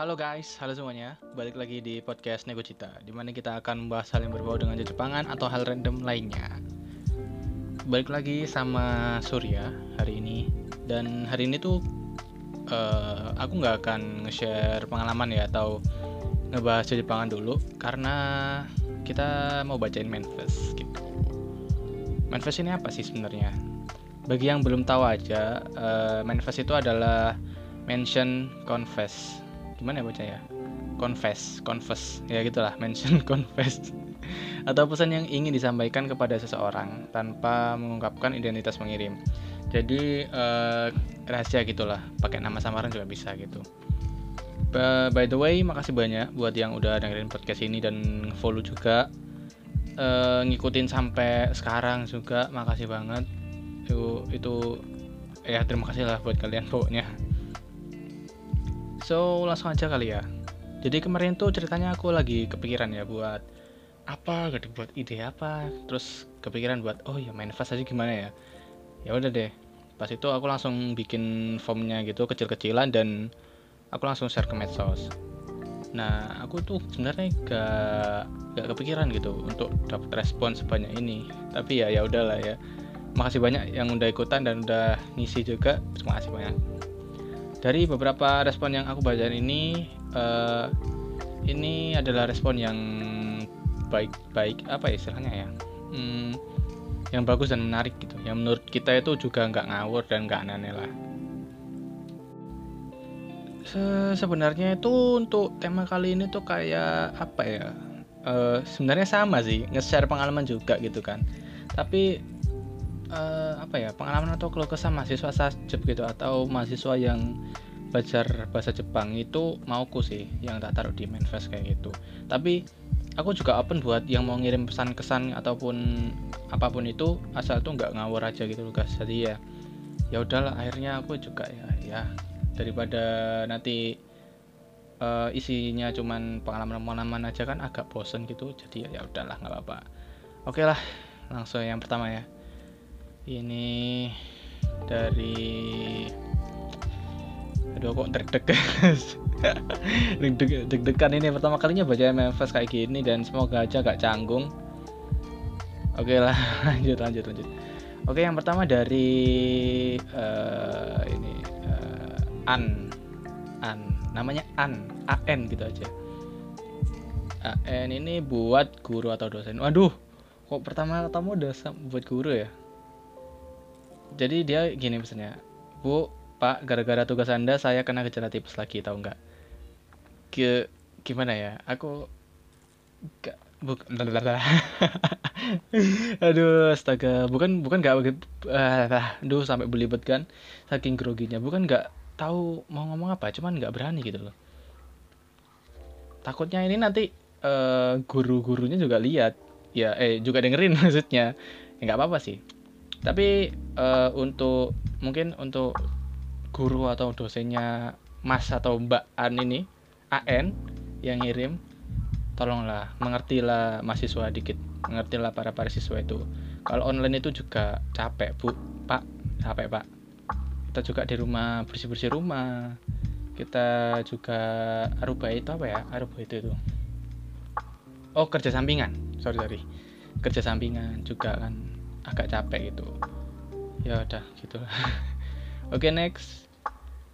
Halo guys, halo semuanya. Balik lagi di podcast Nego Cita, di mana kita akan membahas hal yang berbau dengan Jepangan atau hal random lainnya. Balik lagi sama Surya hari ini, dan hari ini tuh uh, aku nggak akan nge-share pengalaman ya atau ngebahas Jepangan dulu, karena kita mau bacain manifest gitu. Manifest ini apa sih sebenarnya? Bagi yang belum tahu aja, uh, manifest itu adalah mention confess gimana ya baca ya? Confess confess. Ya gitulah mention confess. Atau pesan yang ingin disampaikan kepada seseorang tanpa mengungkapkan identitas pengirim. Jadi uh, rahasia gitulah pakai nama samaran juga bisa gitu. By the way makasih banyak buat yang udah dengerin podcast ini dan follow juga. Uh, ngikutin sampai sekarang juga makasih banget. Itu itu ya terima kasih lah buat kalian pokoknya So langsung aja kali ya. Jadi kemarin tuh ceritanya aku lagi kepikiran ya buat apa, gak buat ide apa, terus kepikiran buat oh ya manifest aja gimana ya. Ya udah deh. Pas itu aku langsung bikin formnya gitu kecil-kecilan dan aku langsung share ke medsos. Nah, aku tuh sebenarnya gak gak kepikiran gitu untuk dapat respon sebanyak ini. Tapi ya ya udahlah ya. Makasih banyak yang udah ikutan dan udah ngisi juga. Terima kasih banyak dari beberapa respon yang aku baca ini uh, ini adalah respon yang baik-baik apa ya istilahnya ya? Hmm, yang bagus dan menarik gitu. Yang menurut kita itu juga nggak ngawur dan nggak aneh lah. Se sebenarnya itu untuk tema kali ini tuh kayak apa ya? Uh, sebenarnya sama sih nge-share pengalaman juga gitu kan. Tapi uh, apa ya pengalaman atau keluh kesah mahasiswa sajep gitu atau mahasiswa yang belajar bahasa Jepang itu mauku sih yang tak taruh di manifest kayak gitu. Tapi aku juga open buat yang mau ngirim pesan kesan ataupun apa pun itu asal tuh nggak ngawur aja gitu loh guys jadi ya ya udahlah akhirnya aku juga ya ya daripada nanti uh, isinya cuman pengalaman-pengalaman aja kan agak bosen gitu jadi ya, udahlah nggak apa-apa. Oke lah langsung yang pertama ya ini dari aduh kok deg-deg deg-degan ini. Pertama kalinya baca MFS kayak gini dan semoga aja gak canggung. Oke lah lanjut lanjut lanjut. Oke yang pertama dari uh, ini uh, An. An namanya An. AN gitu aja. AN ini buat guru atau dosen. Waduh kok pertama ketemu udah buat guru ya jadi dia gini pesannya bu pak gara-gara tugas anda saya kena gejala tipes lagi tahu nggak? Ke gimana ya? Aku gak bukan aduh astaga. Bukan bukan nggak uh, aduh sampai belibet kan saking groginya bukan nggak tahu mau ngomong apa cuman nggak berani gitu loh. Takutnya ini nanti uh, guru-gurunya juga lihat. Ya eh juga dengerin maksudnya. Ya nggak apa-apa sih tapi uh, untuk mungkin untuk guru atau dosennya Mas atau Mbak An ini AN yang ngirim tolonglah mengertilah mahasiswa dikit mengertilah para para siswa itu. Kalau online itu juga capek bu. Pak capek pak. Kita juga di rumah bersih bersih rumah. Kita juga aruba itu apa ya? Aruba itu itu. Oh kerja sampingan. Sorry sorry. Kerja sampingan juga kan agak capek gitu. Ya udah gitu. Oke okay, next.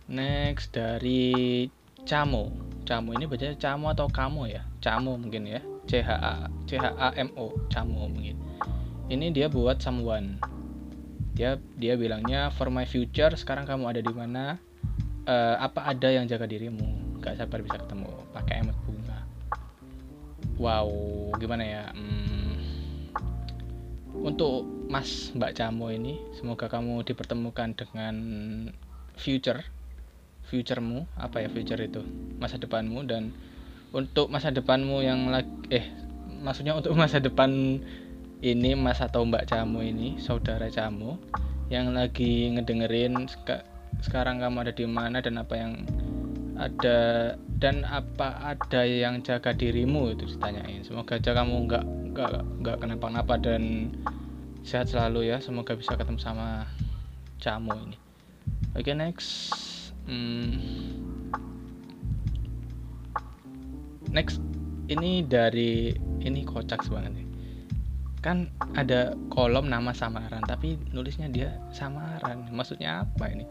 Next dari Camo. Camo ini bacanya Camo atau Kamo ya? Camo mungkin ya. C H A C H A M O Camo mungkin. Ini dia buat someone. Dia dia bilangnya for my future sekarang kamu ada di mana? Uh, apa ada yang jaga dirimu? Gak sabar bisa ketemu pakai emot bunga. Wow gimana ya? Hmm, untuk Mas Mbak Camo ini semoga kamu dipertemukan dengan future futuremu. Apa ya future itu? Masa depanmu dan untuk masa depanmu yang lagi eh maksudnya untuk masa depan ini mas atau mbak camu ini saudara camu yang lagi ngedengerin sekarang kamu ada di mana dan apa yang ada dan apa ada yang jaga dirimu? Itu ditanyain. Semoga aja kamu nggak nggak nggak kenapa-napa dan sehat selalu ya. Semoga bisa ketemu sama camu ini. Oke okay, next. Hmm, next. Ini dari ini kocak banget nih. Kan ada kolom nama samaran tapi nulisnya dia samaran. Maksudnya apa ini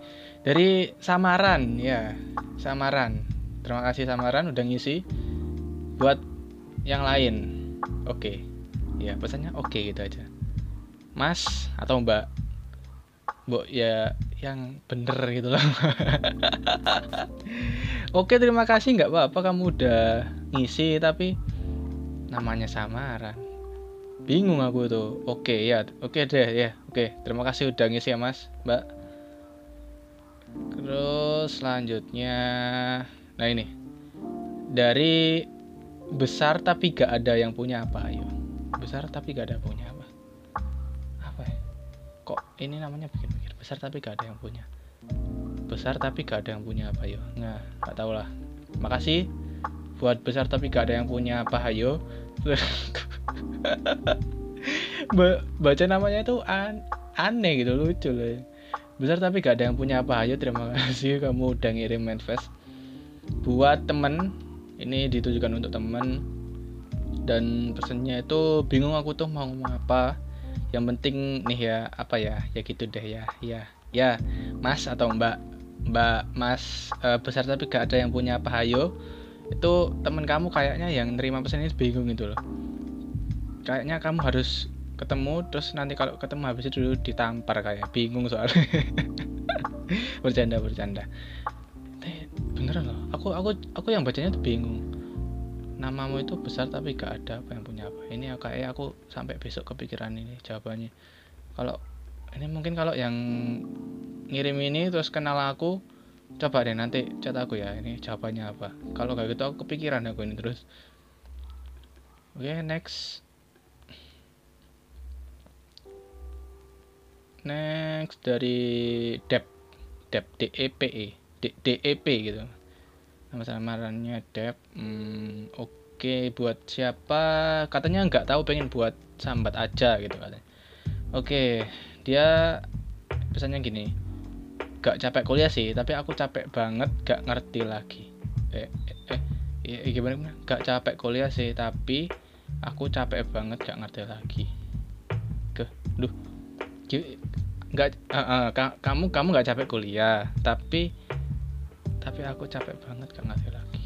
dari samaran ya. Samaran. Terima kasih samaran udah ngisi. Buat yang lain. Oke. Ya pesannya oke gitu aja. Mas atau mbak? Mbok ya yang bener gitu loh. Oke terima kasih. Nggak apa-apa kamu udah ngisi tapi namanya samaran. Bingung aku tuh. Oke ya. Oke deh ya. Oke terima kasih udah ngisi ya mas. Mbak terus selanjutnya nah ini. Dari besar tapi gak ada yang punya apa ayo. Besar tapi gak ada punya apa. Apa ya? Kok ini namanya bikin pikir besar tapi gak ada yang punya. Besar tapi gak ada yang punya apa ayo. Nggak nggak tahu lah. Makasih buat besar tapi gak ada yang punya apa ayo. Baca namanya itu an aneh gitu lucu loh besar tapi gak ada yang punya apa. Ayo terima kasih. Kamu udah ngirim manifest buat temen. Ini ditujukan untuk temen. Dan pesannya itu bingung aku tuh mau ngomong apa. Yang penting nih ya apa ya? Ya gitu deh ya. Ya ya mas atau mbak? Mbak mas e, besar tapi gak ada yang punya apa. Ayo. Itu temen kamu kayaknya yang nerima pesan ini bingung gitu loh. Kayaknya kamu harus ketemu terus nanti kalau ketemu habis itu ditampar kayak bingung soalnya. Bercanda bercanda. Beneran loh aku aku aku yang bacanya tuh bingung. Namamu itu besar tapi gak ada apa yang punya apa. Ini kayak aku sampai besok kepikiran ini jawabannya. Kalau ini mungkin kalau yang ngirim ini terus kenal aku coba deh nanti chat aku ya ini jawabannya apa. Kalau kayak gitu aku kepikiran aku ini terus. Oke okay, next next dari dep dep d e p e d, d e p gitu. Nama samarannya dep. Hmm, oke okay. buat siapa? Katanya nggak tahu pengen buat sambat aja gitu katanya. Oke okay. dia pesannya gini. Gak capek kuliah sih tapi aku capek banget gak ngerti lagi. Eh eh, eh, eh gimana gak capek kuliah sih tapi aku capek banget gak ngerti lagi nggak uh, uh, ka kamu kamu nggak capek kuliah tapi tapi aku capek banget gak ngerti lagi.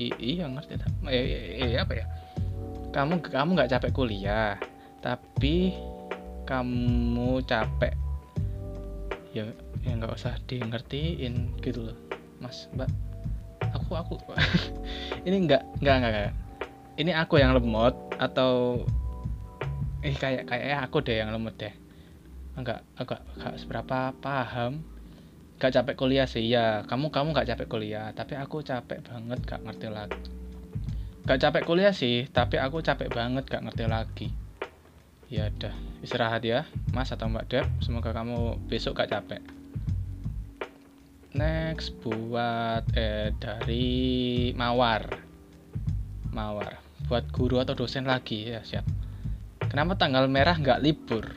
Eh iya ngerti eh, eh, eh apa ya? Kamu kamu nggak capek kuliah tapi kamu capek. Ya ya nggak usah di ngertiin gitu loh mas mbak. Aku aku ini nggak nggak nggak. Ini aku yang lemot atau eh kayak kayak aku deh yang lemot deh. Agak agak agak seberapa paham. Gak capek kuliah sih ya kamu kamu gak capek kuliah tapi aku capek banget gak ngerti lagi. Gak capek kuliah sih tapi aku capek banget gak ngerti lagi. Ya udah istirahat ya mas atau mbak Deb. Semoga kamu besok gak capek. Next buat eh dari mawar. Mawar buat guru atau dosen lagi ya siap Kenapa tanggal merah nggak libur?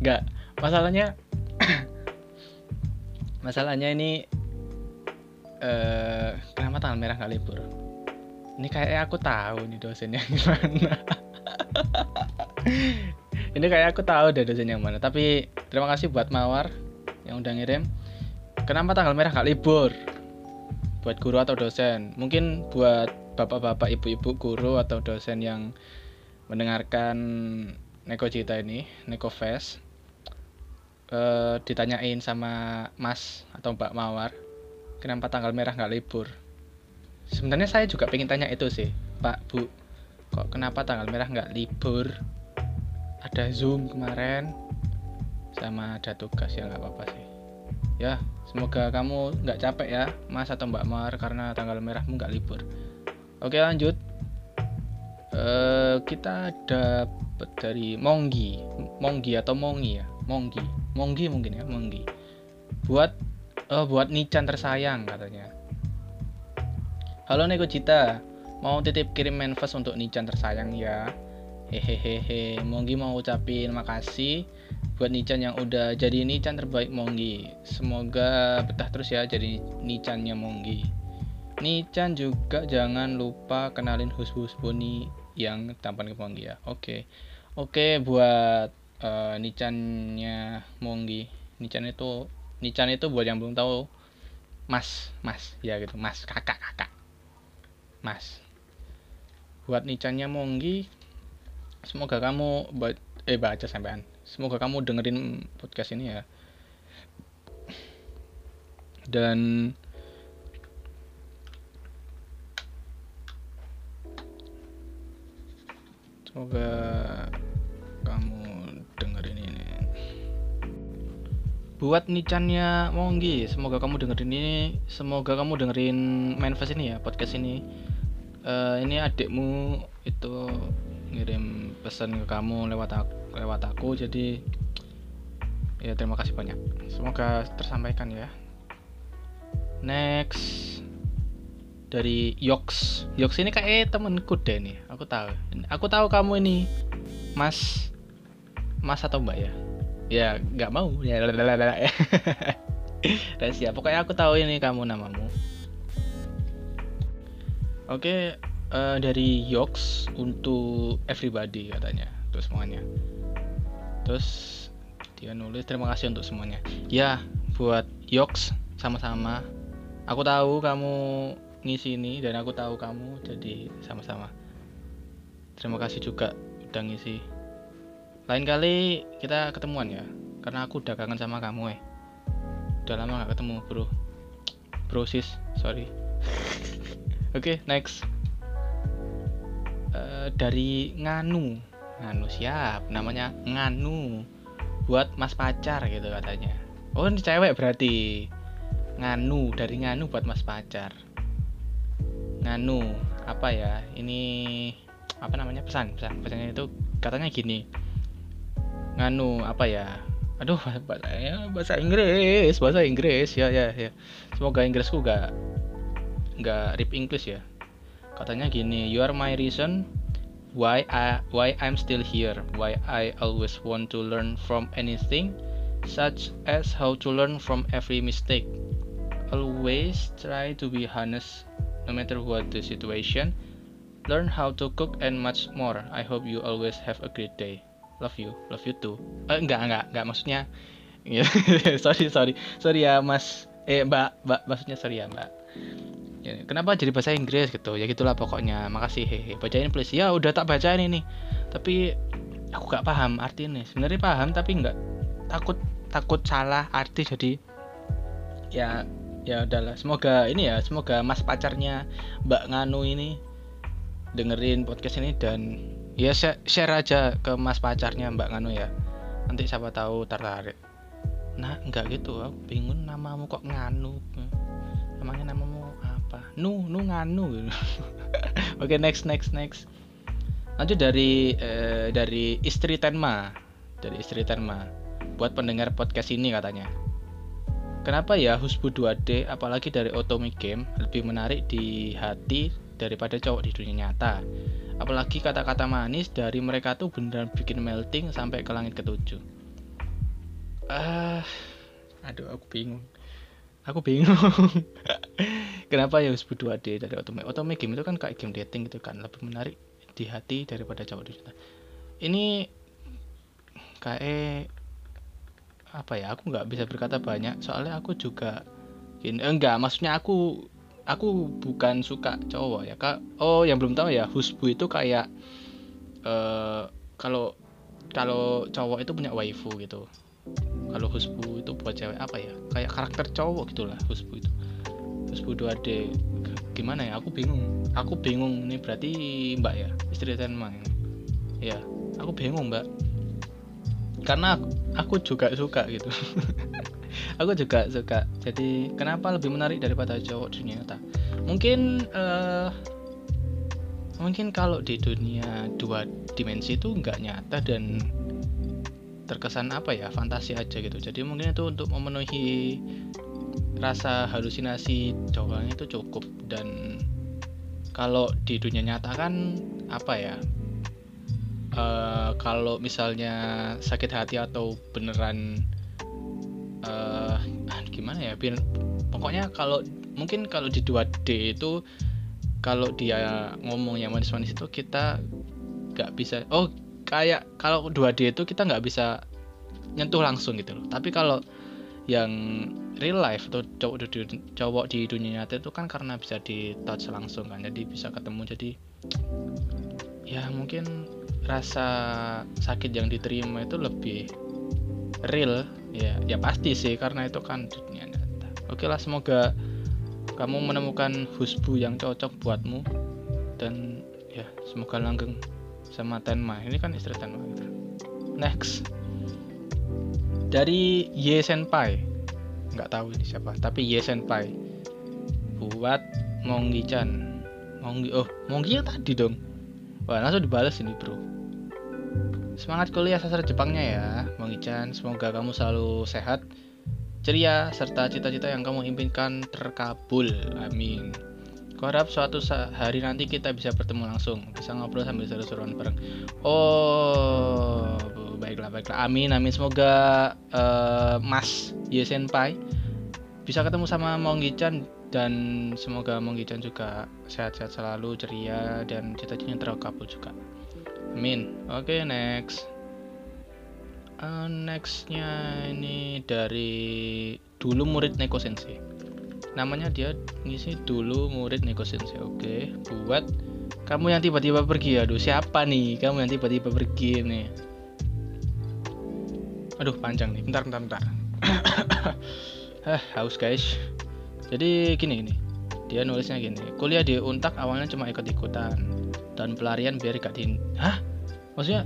nggak, masalahnya masalahnya ini uh, kenapa tanggal merah nggak libur? Ini kayak aku tahu nih dosennya gimana. ini kayak aku tahu deh dosen yang mana. Tapi terima kasih buat Mawar yang udah ngirim. Kenapa tanggal merah nggak libur? Buat guru atau dosen? Mungkin buat bapak-bapak, ibu-ibu guru atau dosen yang mendengarkan Neko Cita ini, Neko Fest, eh, ditanyain sama Mas atau Mbak Mawar, kenapa tanggal merah nggak libur? Sebenarnya saya juga pengen tanya itu sih, Pak Bu, kok kenapa tanggal merah nggak libur? Ada Zoom kemarin, sama ada tugas ya nggak apa-apa sih. Ya, semoga kamu nggak capek ya, Mas atau Mbak Mawar karena tanggal merahmu nggak libur. Oke lanjut. Uh, kita dapat dari Monggi, Monggi atau Mongi ya, Monggi, Monggi mungkin ya, Monggi. Buat uh, buat Nichan tersayang katanya. Halo Neko Cita, mau titip kirim manifest untuk Nichan tersayang ya. hehehe Monggi mau ucapin makasih buat Nichan yang udah jadi Nichan terbaik Monggi semoga betah terus ya jadi Nichannya Monggi Nichan juga jangan lupa kenalin hus-hus Boni yang tampan ke Monggi ya. Oke. Oke buat uh, Nichannya Monggi. Nichan itu Nichan itu buat yang belum tahu mas mas. Ya gitu mas kakak kakak. Mas. Buat Nichannya Monggi semoga kamu eh baca sampean. Semoga kamu dengerin podcast ini ya. Dan semoga kamu dengerin ini. Buat nicannya Monggi semoga kamu dengerin ini. Semoga kamu dengerin manifest ini ya podcast ini. Uh, ini adikmu itu ngirim pesan ke kamu lewat aku, lewat aku jadi ya terima kasih banyak. Semoga tersampaikan ya. Next dari Yox. Yox ini kayak temenku deh nih. Aku tahu. Aku tahu kamu ini mas mas atau mbak ya? Ya nggak mau. Ya rahasia. Pokoknya aku tahu ini kamu namamu. Oke uh, dari Yox untuk everybody katanya untuk semuanya. Terus dia nulis terima kasih untuk semuanya. Ya buat Yox sama-sama. Aku tahu kamu ngisi ini dan aku tahu kamu jadi sama-sama. Terima kasih juga udah ngisi. Lain kali kita ketemuan ya karena aku udah kangen sama kamu eh. Udah lama gak ketemu bro. Bro sis sorry. Oke okay, next. Eh, dari Nganu. Nganu siap? Namanya Nganu. Buat mas pacar gitu katanya. Oh ini cewek berarti. Nganu dari Nganu buat mas pacar Nganu apa ya ini apa namanya pesan pesan pesannya itu katanya gini Nganu apa ya aduh bahasa, bahasa Inggris bahasa Inggris ya ya ya semoga Inggrisku gak nggak rip English ya katanya gini you are my reason why I why I'm still here why I always want to learn from anything such as how to learn from every mistake always try to be honest no matter what the situation learn how to cook and much more. I hope you always have a great day. Love you. Love you too. Eh, enggak enggak enggak. Maksudnya sorry sorry. Sorry ya mas. Eh mbak mbak maksudnya sorry ya mbak. Ya, kenapa jadi bahasa Inggris gitu? Ya gitulah pokoknya. Makasih hehe bacain please. Ya udah tak bacain ini. Tapi aku gak paham artinya. Sebenarnya paham tapi nggak takut takut salah arti. Jadi ya ya udahlah. Semoga ini ya semoga mas pacarnya Mbak Nganu ini dengerin podcast ini dan ya share aja ke mas pacarnya Mbak Nganu ya. Nanti siapa tahu tertarik. Nah nggak gitu. Aku bingung namamu kok Nganu. Emangnya namamu apa? Nu nu nganu. Oke okay, next next next. Lanjut dari eh, dari istri Tenma. Dari istri Tenma. Buat pendengar podcast ini katanya kenapa ya Husbu 2D apalagi dari Otome Game lebih menarik di hati daripada cowok di dunia nyata? Apalagi kata-kata manis dari mereka tuh beneran bikin melting sampai ke langit ketujuh. Ah uh, aduh aku bingung. Aku bingung. Kenapa ya harus 2D dari otome otome game itu kan kayak game dating gitu kan lebih menarik di hati daripada cowok di ini kayak apa ya aku nggak bisa berkata banyak. Soalnya aku juga gini, eh, enggak maksudnya aku aku bukan suka cowok ya kak. Oh yang belum tahu ya husbu itu kayak uh, kalau kalau cowok itu punya waifu gitu. Kalau husbu itu buat cewek apa ya? Kayak karakter cowok gitulah husbu itu. Husbu 2D gimana ya aku bingung. Aku bingung ini berarti mbak ya istri Tenma ya. Aku bingung mbak karena aku, juga suka gitu. Aku juga suka. Jadi kenapa lebih menarik daripada cowok dunia nyata mungkin uh, mungkin kalau di dunia dua dimensi itu nggak nyata dan terkesan apa ya fantasi aja gitu. Jadi mungkin itu untuk memenuhi rasa halusinasi cowoknya itu cukup. Dan kalau di dunia nyata kan apa ya uh, kalau misalnya sakit hati atau beneran uh, gimana ya pokoknya kalau mungkin kalau di 2D itu kalau dia ngomong yang manis-manis itu kita nggak bisa oh kayak kalau 2D itu kita nggak bisa nyentuh langsung gitu loh. Tapi kalau yang real life atau cowok di, cowok di dunia nyata itu kan karena bisa di touch langsung kan jadi bisa ketemu. Jadi ya mungkin rasa sakit yang diterima itu lebih real ya ya pasti sih karena itu kan dunia nyata. Oke lah semoga kamu menemukan husbu yang cocok buatmu dan ya semoga langgeng sama Tenma. Ini kan istri Tenma gitu. Next. Dari Ye Senpai. Nggak tahu ini siapa tapi Ye Senpai. Buat Monggi Chan Monggi oh Monggi yang tadi dong. Wah langsung dibalas ini bro semangat kuliah sastra Jepangnya ya Monggi Chan semoga kamu selalu sehat ceria serta cita-cita yang kamu impikan terkabul amin Aku harap suatu hari nanti kita bisa bertemu langsung, bisa ngobrol sambil seru-seruan bareng. Oh, baiklah, baiklah. Amin, amin. Semoga uh, Mas Yesenpai bisa ketemu sama Monggi-chan dan semoga Monggi-chan juga sehat-sehat selalu, ceria dan cita-citanya terkabul juga. Amin. Oke, okay, next. Uh, nextnya ini dari dulu murid Neko Sensei. Namanya dia ngisi dulu murid Neko Sensei. Oke buat kamu yang tiba-tiba pergi. Aduh siapa nih? Kamu yang tiba-tiba pergi nih aduh panjang nih. Bentar bentar bentar. Hah, haus guys. Jadi gini gini. Dia nulisnya gini. Kuliah di untak awalnya cuma ikut-ikutan dan pelarian biar gak di hah? Maksudnya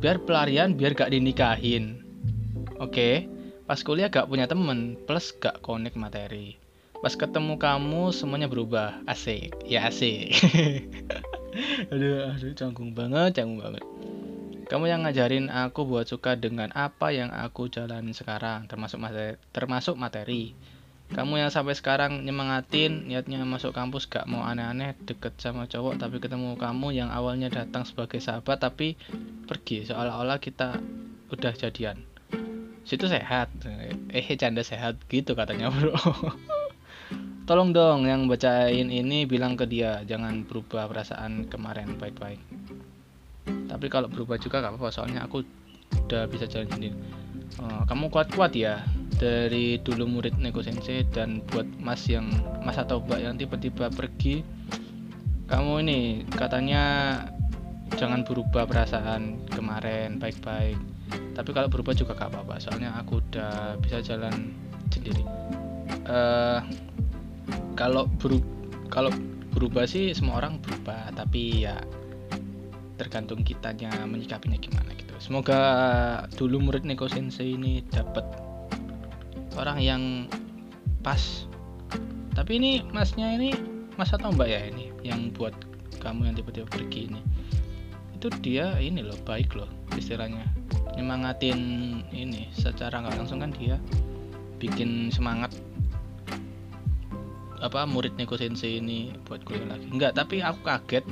biar pelarian biar gak dinikahin. Oke pas kuliah gak punya temen plus gak connect materi. Pas ketemu kamu semuanya berubah. Asik. Ya asik. Aduh aduh canggung banget canggung banget. Kamu yang ngajarin aku buat suka dengan apa yang aku jalani sekarang termasuk materi, termasuk materi kamu yang sampai sekarang nyemangatin niatnya masuk kampus gak mau aneh-aneh deket sama cowok tapi ketemu kamu yang awalnya datang sebagai sahabat tapi pergi. Seolah-olah kita udah jadian. Situ sehat. Eh canda sehat gitu katanya bro. Tolong dong yang bacain ini bilang ke dia. Jangan berubah perasaan kemarin baik-baik. Tapi kalau berubah juga gak apa-apa soalnya aku udah bisa jalan sendiri. Uh, kamu kuat-kuat ya dari dulu murid Neko Sensei dan buat Mas yang Mas atau Mbak yang tiba-tiba pergi. Kamu ini katanya jangan berubah perasaan kemarin baik-baik. Tapi kalau berubah juga gak apa-apa soalnya aku udah bisa jalan sendiri. Uh, kalau beru kalau berubah sih semua orang berubah tapi ya tergantung kitanya menyikapinya gimana gitu semoga dulu murid Neko Sensei ini dapat orang yang pas. Tapi ini masnya ini mas atau mbak ya ini yang buat kamu yang tiba-tiba pergi ini? Itu dia ini loh baik loh istilahnya. Nyemangatin ini secara nggak langsung kan dia bikin semangat apa murid Neko Sensei ini buat kuliah lagi. Enggak tapi aku kaget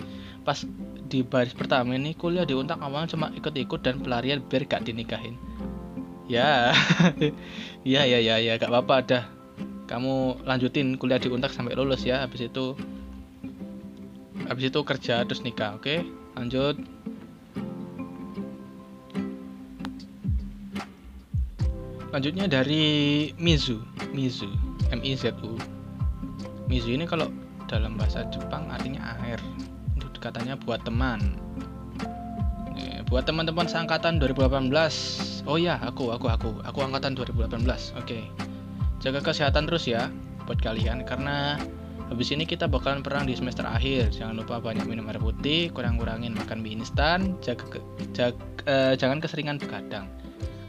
pas di baris pertama ini kuliah di awalnya cuma ikut-ikut dan pelarian biar gak dinikahin. Ya. Ya ya ya ya gak apa-apa dah kamu lanjutin kuliah di untak sampai lulus ya habis itu habis itu kerja terus nikah oke? Lanjut. Lanjutnya dari Mizu Mizu M I Z U. Mizu ini kalau dalam bahasa Jepang artinya air katanya buat teman. Buat teman-teman seangkatan 2018 oh ya aku aku aku aku angkatan 2018 oke. Okay. jaga kesehatan terus ya buat kalian karena habis ini kita bakalan perang di semester akhir. Jangan lupa banyak minum air putih kurang-kurangin makan mie instan jaga, jaga uh, jangan keseringan begadang.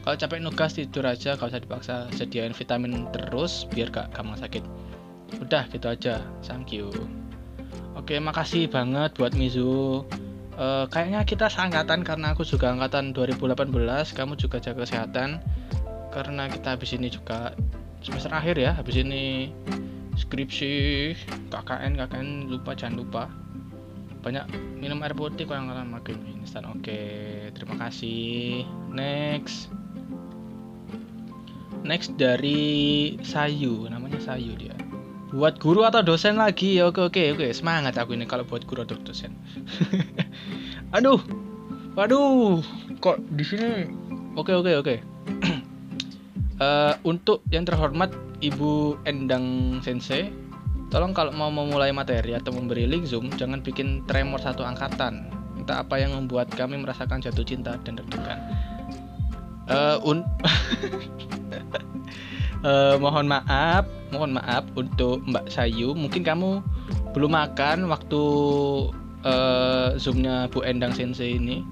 Kalau capek nugas tidur aja kalau usah dipaksa sediain vitamin terus biar gak gampang sakit. Udah gitu aja. Thank you oke makasih banget buat Mizu. Uh, kayaknya kita seangkatan karena aku juga angkatan 2018 kamu juga jaga kesehatan. Karena kita habis ini juga semester akhir ya habis ini skripsi KKN KKN lupa jangan lupa. Banyak minum air putih kurang-kurang makin instan. Oke terima kasih. Next. Next dari Sayu namanya Sayu dia buat guru atau dosen lagi? Oke oke oke. Semangat aku ini kalau buat guru atau dosen. Aduh. Waduh. Kok di sini? Oke oke oke. Uh, untuk yang terhormat Ibu Endang Sensei, tolong kalau mau memulai materi atau memberi link Zoom, jangan bikin tremor satu angkatan. Entah apa yang membuat kami merasakan jatuh cinta dan deg-degan. Uh, un uh, mohon maaf, mohon maaf untuk Mbak Sayu. Mungkin kamu belum makan waktu uh, zoomnya Bu Endang Sensei ini.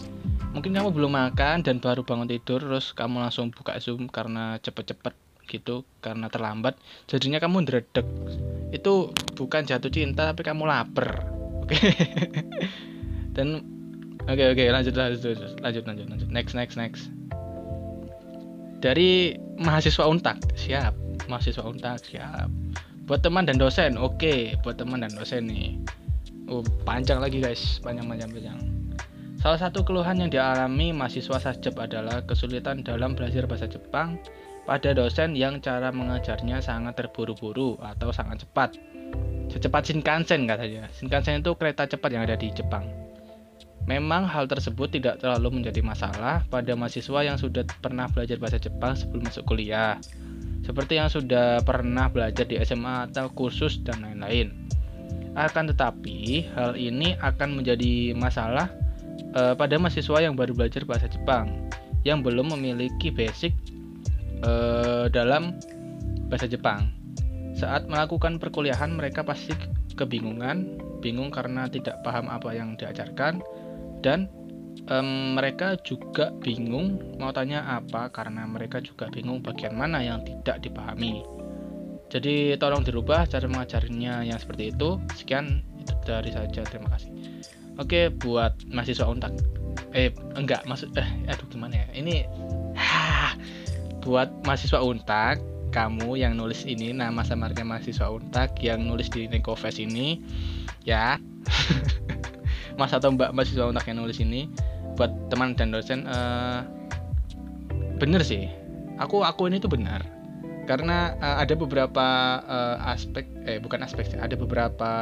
Mungkin kamu belum makan dan baru bangun tidur terus kamu langsung buka zoom karena cepet-cepet gitu karena terlambat. Jadinya kamu dredek itu bukan jatuh cinta tapi kamu lapar. Oke. Dan oke okay, oke okay, lanjut, lanjut lanjut lanjut lanjut. Next next next dari mahasiswa untak siap mahasiswa untak siap buat teman dan dosen oke okay. buat teman dan dosen nih oh panjang lagi guys panjang panjang panjang Salah satu keluhan yang dialami mahasiswa sajep adalah kesulitan dalam belajar bahasa Jepang pada dosen yang cara mengajarnya sangat terburu-buru atau sangat cepat. Secepat Shinkansen katanya. Shinkansen itu kereta cepat yang ada di Jepang. Memang hal tersebut tidak terlalu menjadi masalah pada mahasiswa yang sudah pernah belajar bahasa Jepang sebelum masuk kuliah. Seperti yang sudah pernah belajar di SMA atau kursus dan lain-lain. Akan tetapi, hal ini akan menjadi masalah uh, pada mahasiswa yang baru belajar bahasa Jepang yang belum memiliki basic uh, dalam bahasa Jepang. Saat melakukan perkuliahan mereka pasti kebingungan, bingung karena tidak paham apa yang diajarkan dan um, mereka juga bingung mau tanya apa karena mereka juga bingung bagian mana yang tidak dipahami. Jadi tolong dirubah cara mengajarinya yang seperti itu. Sekian itu dari saja. Terima kasih. Oke, buat mahasiswa untak. Eh, enggak, maksud eh aduh gimana ya? Ini ha, buat mahasiswa untak, kamu yang nulis ini nama samarnya mahasiswa untak yang nulis di Nekofest ini ya. Mas atau Mbak mahasiswa untak yang nulis ini buat teman dan dosen uh, bener sih. Aku aku ini tuh benar. Karena uh, ada beberapa uh, aspek eh bukan aspek ada beberapa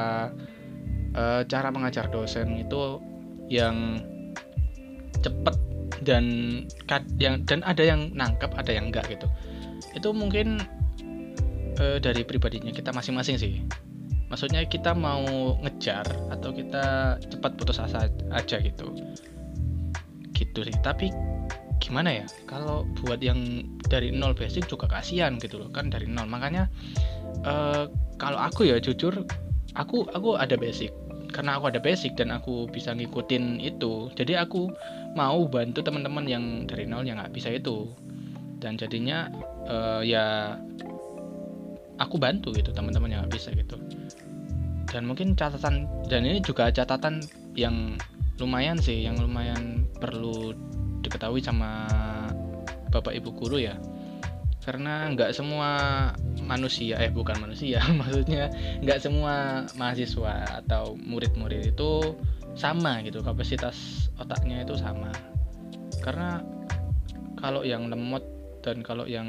uh, cara mengajar dosen itu yang cepet dan yang dan ada yang nangkep ada yang enggak gitu itu mungkin uh, dari pribadinya kita masing-masing sih maksudnya kita mau ngejar atau kita cepat putus asa aja gitu. Gitu sih. Tapi gimana ya? Kalau buat yang dari nol basic juga kasihan gitu loh kan dari nol. Makanya uh, kalau aku ya jujur aku aku ada basic. Karena aku ada basic dan aku bisa ngikutin itu. Jadi aku mau bantu teman-teman yang dari nol yang nggak bisa itu. Dan jadinya uh, ya aku bantu gitu teman-teman yang nggak bisa gitu dan mungkin catatan dan ini juga catatan yang lumayan sih yang lumayan perlu diketahui sama bapak ibu guru ya. Karena nggak semua manusia eh bukan manusia maksudnya nggak semua mahasiswa atau murid-murid itu sama gitu kapasitas otaknya itu sama. Karena kalau yang lemot dan kalau yang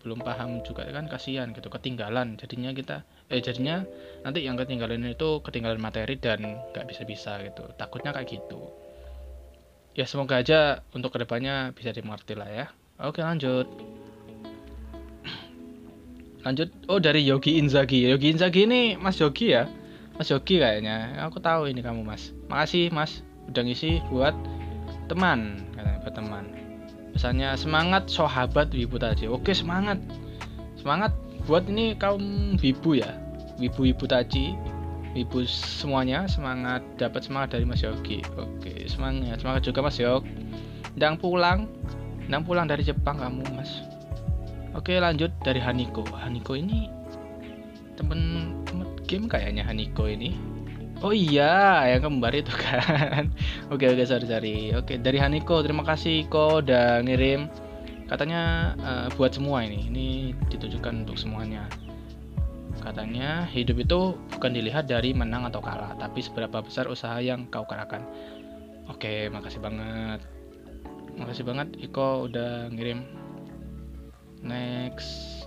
belum paham juga kan kasihan gitu ketinggalan. Jadinya kita eh jadinya nanti yang ketinggalan itu ketinggalan materi dan nggak bisa bisa gitu. Takutnya kayak gitu. Ya semoga aja untuk ke depannya bisa dimengerti lah ya. Oke lanjut. Lanjut. Oh dari Yogi Inzaghi. Yogi Inzaghi ini Mas Yogi ya? Mas Yogi kayaknya. Aku tahu ini kamu Mas. Makasih Mas. Udah ngisi buat teman katanya buat teman misalnya semangat sahabat wibu tadi. Oke semangat. Semangat buat ini kaum wibu ya. Wibu-wibu tadi. Wibu semuanya semangat dapat semangat dari Mas Yogi. Oke semangat. Semangat juga Mas Yog dan pulang. Dan pulang dari Jepang kamu Mas. Oke lanjut dari Haniko. Haniko ini temen temen game kayaknya Haniko ini. Oh iya, yang kembar itu kan. oke oke sorry sorry. Oke dari Haniko terima kasih Ko udah ngirim. Katanya uh, buat semua ini. Ini ditujukan untuk semuanya. Katanya hidup itu bukan dilihat dari menang atau kalah, tapi seberapa besar usaha yang kau kerahkan. Oke, makasih banget. Makasih banget Iko udah ngirim. Next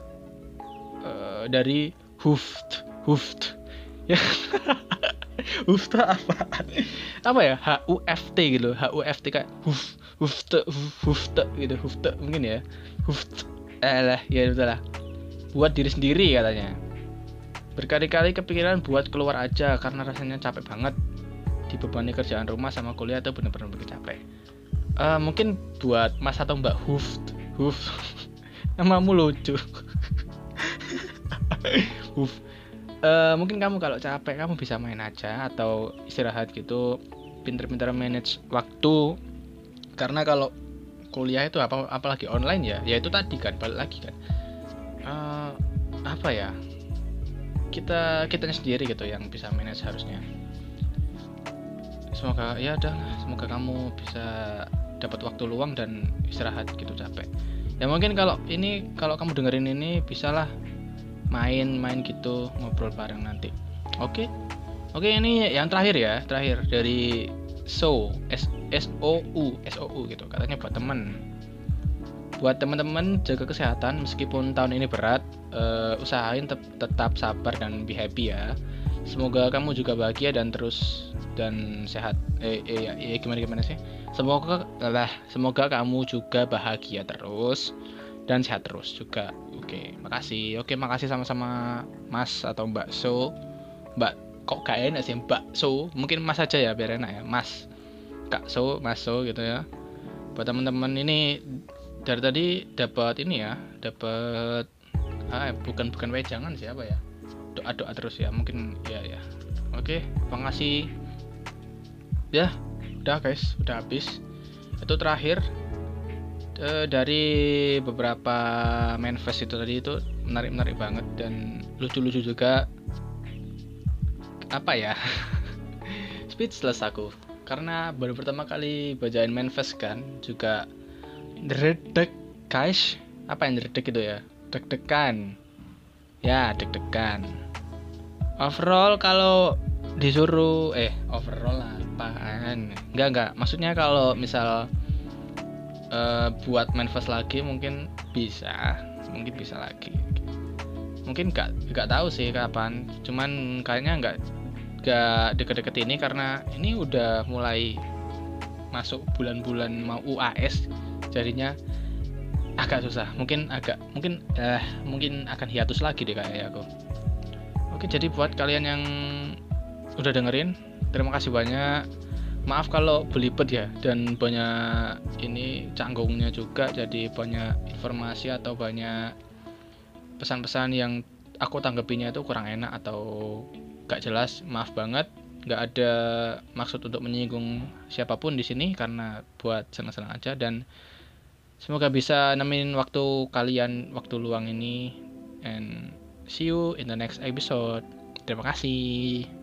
uh, dari Huft, Huft. Ya. Huft apa? Apa ya? H U F T gitu. H U F T kayak Huft, Huft, Huft gitu. Huft mungkin ya. Huft. Eh lah, ya udah lah. Buat diri sendiri katanya Berkali-kali kepikiran buat keluar aja karena rasanya capek banget dibebani kerjaan rumah sama kuliah itu bener-bener bikin capek. Uh, mungkin buat Mas atau Mbak Huf, Huf, namamu lucu. Huf. Uh, mungkin kamu kalau capek kamu bisa main aja atau istirahat gitu. Pinter-pinter manage waktu. Karena kalau kuliah itu apa apalagi online ya ya itu tadi kan balik lagi kan. Uh, apa ya? Kita kitanya sendiri gitu yang bisa manage harusnya. Semoga ya udah semoga kamu bisa dapat waktu luang dan istirahat gitu capek. Ya mungkin kalau ini kalau kamu dengerin ini bisalah main-main gitu ngobrol bareng nanti. Oke? Oke ini yang terakhir ya terakhir dari so s s o u s o u gitu. Katanya buat temen. Buat teman-teman jaga kesehatan meskipun tahun ini berat uh, usahain te tetap sabar dan be happy ya. Semoga kamu juga bahagia dan terus dan sehat. Eh, eh ya, ya gimana gimana sih? Semoga lah semoga kamu juga bahagia terus dan sehat terus juga oke makasih. Oke makasih sama-sama mas atau mbak so. Mbak kok gak enak sih? Mbak so mungkin mas aja ya biar enak ya. Mas kak so mas so gitu ya. Buat teman-teman ini dari tadi dapat ini ya dapat ah bukan bukan wejangan siapa ya? Doa doa terus ya mungkin ya ya. Oke makasih. Ya udah guys udah habis. Itu terakhir e, dari beberapa manifest itu tadi itu menarik menarik banget dan lucu lucu juga. Apa ya? Speechless aku. Karena baru pertama kali bacain manifest kan juga Dredek guys. Apa yang dredek itu ya? Deg-degan. Ya deg-degan. Overall kalau disuruh eh overall apaan? Enggak enggak. Maksudnya kalau misal uh, buat manifest lagi mungkin bisa mungkin bisa lagi. Mungkin enggak enggak tahu sih kapan cuman kayaknya enggak enggak deket-deket ini karena ini udah mulai masuk bulan-bulan mau UAS jadinya agak susah. Mungkin agak mungkin eh mungkin akan hiatus lagi deh kayak aku. Oke jadi buat kalian yang udah dengerin terima kasih banyak maaf kalau belibet ya dan banyak ini canggungnya juga jadi banyak informasi atau banyak pesan-pesan yang aku tanggapinya itu kurang enak atau gak jelas maaf banget nggak ada maksud untuk menyinggung siapa pun di sini karena buat senang-senang aja dan Semoga bisa nemenin waktu kalian waktu luang ini and see you in the next episode. Terima kasih.